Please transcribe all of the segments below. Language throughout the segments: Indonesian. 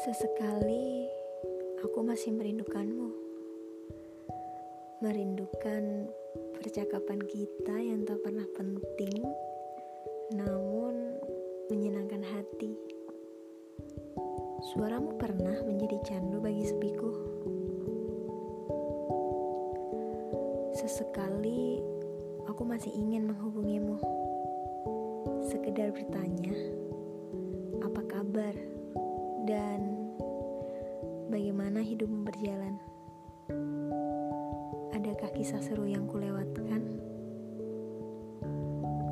Sesekali aku masih merindukanmu. Merindukan percakapan kita yang tak pernah penting, namun menyenangkan hati. Suaramu pernah menjadi candu bagi sepiku. Sesekali aku masih ingin menghubungimu. Sekedar bertanya, apa kabar? Dan bagaimana hidupmu berjalan? Adakah kisah seru yang kulewatkan?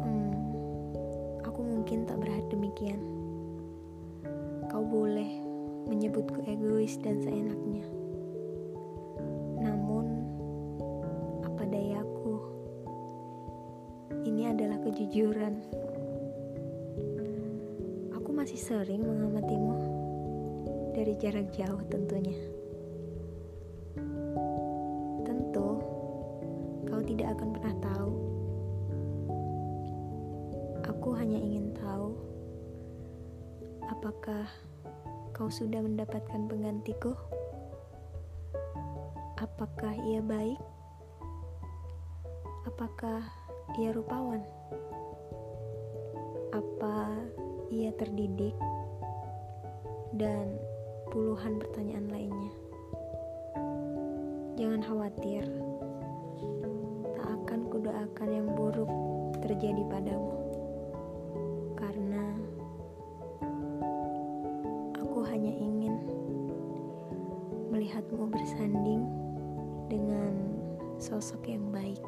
Hmm, aku mungkin tak berhati demikian. Kau boleh menyebutku egois dan seenaknya. Namun, apa dayaku? Ini adalah kejujuran. Aku masih sering mengamatimu dari jarak jauh tentunya. Tentu, kau tidak akan pernah tahu. Aku hanya ingin tahu apakah kau sudah mendapatkan penggantiku? Apakah ia baik? Apakah ia rupawan? Apa ia terdidik? Dan puluhan pertanyaan lainnya. Jangan khawatir, tak akan kudoakan yang buruk terjadi padamu. Karena aku hanya ingin melihatmu bersanding dengan sosok yang baik.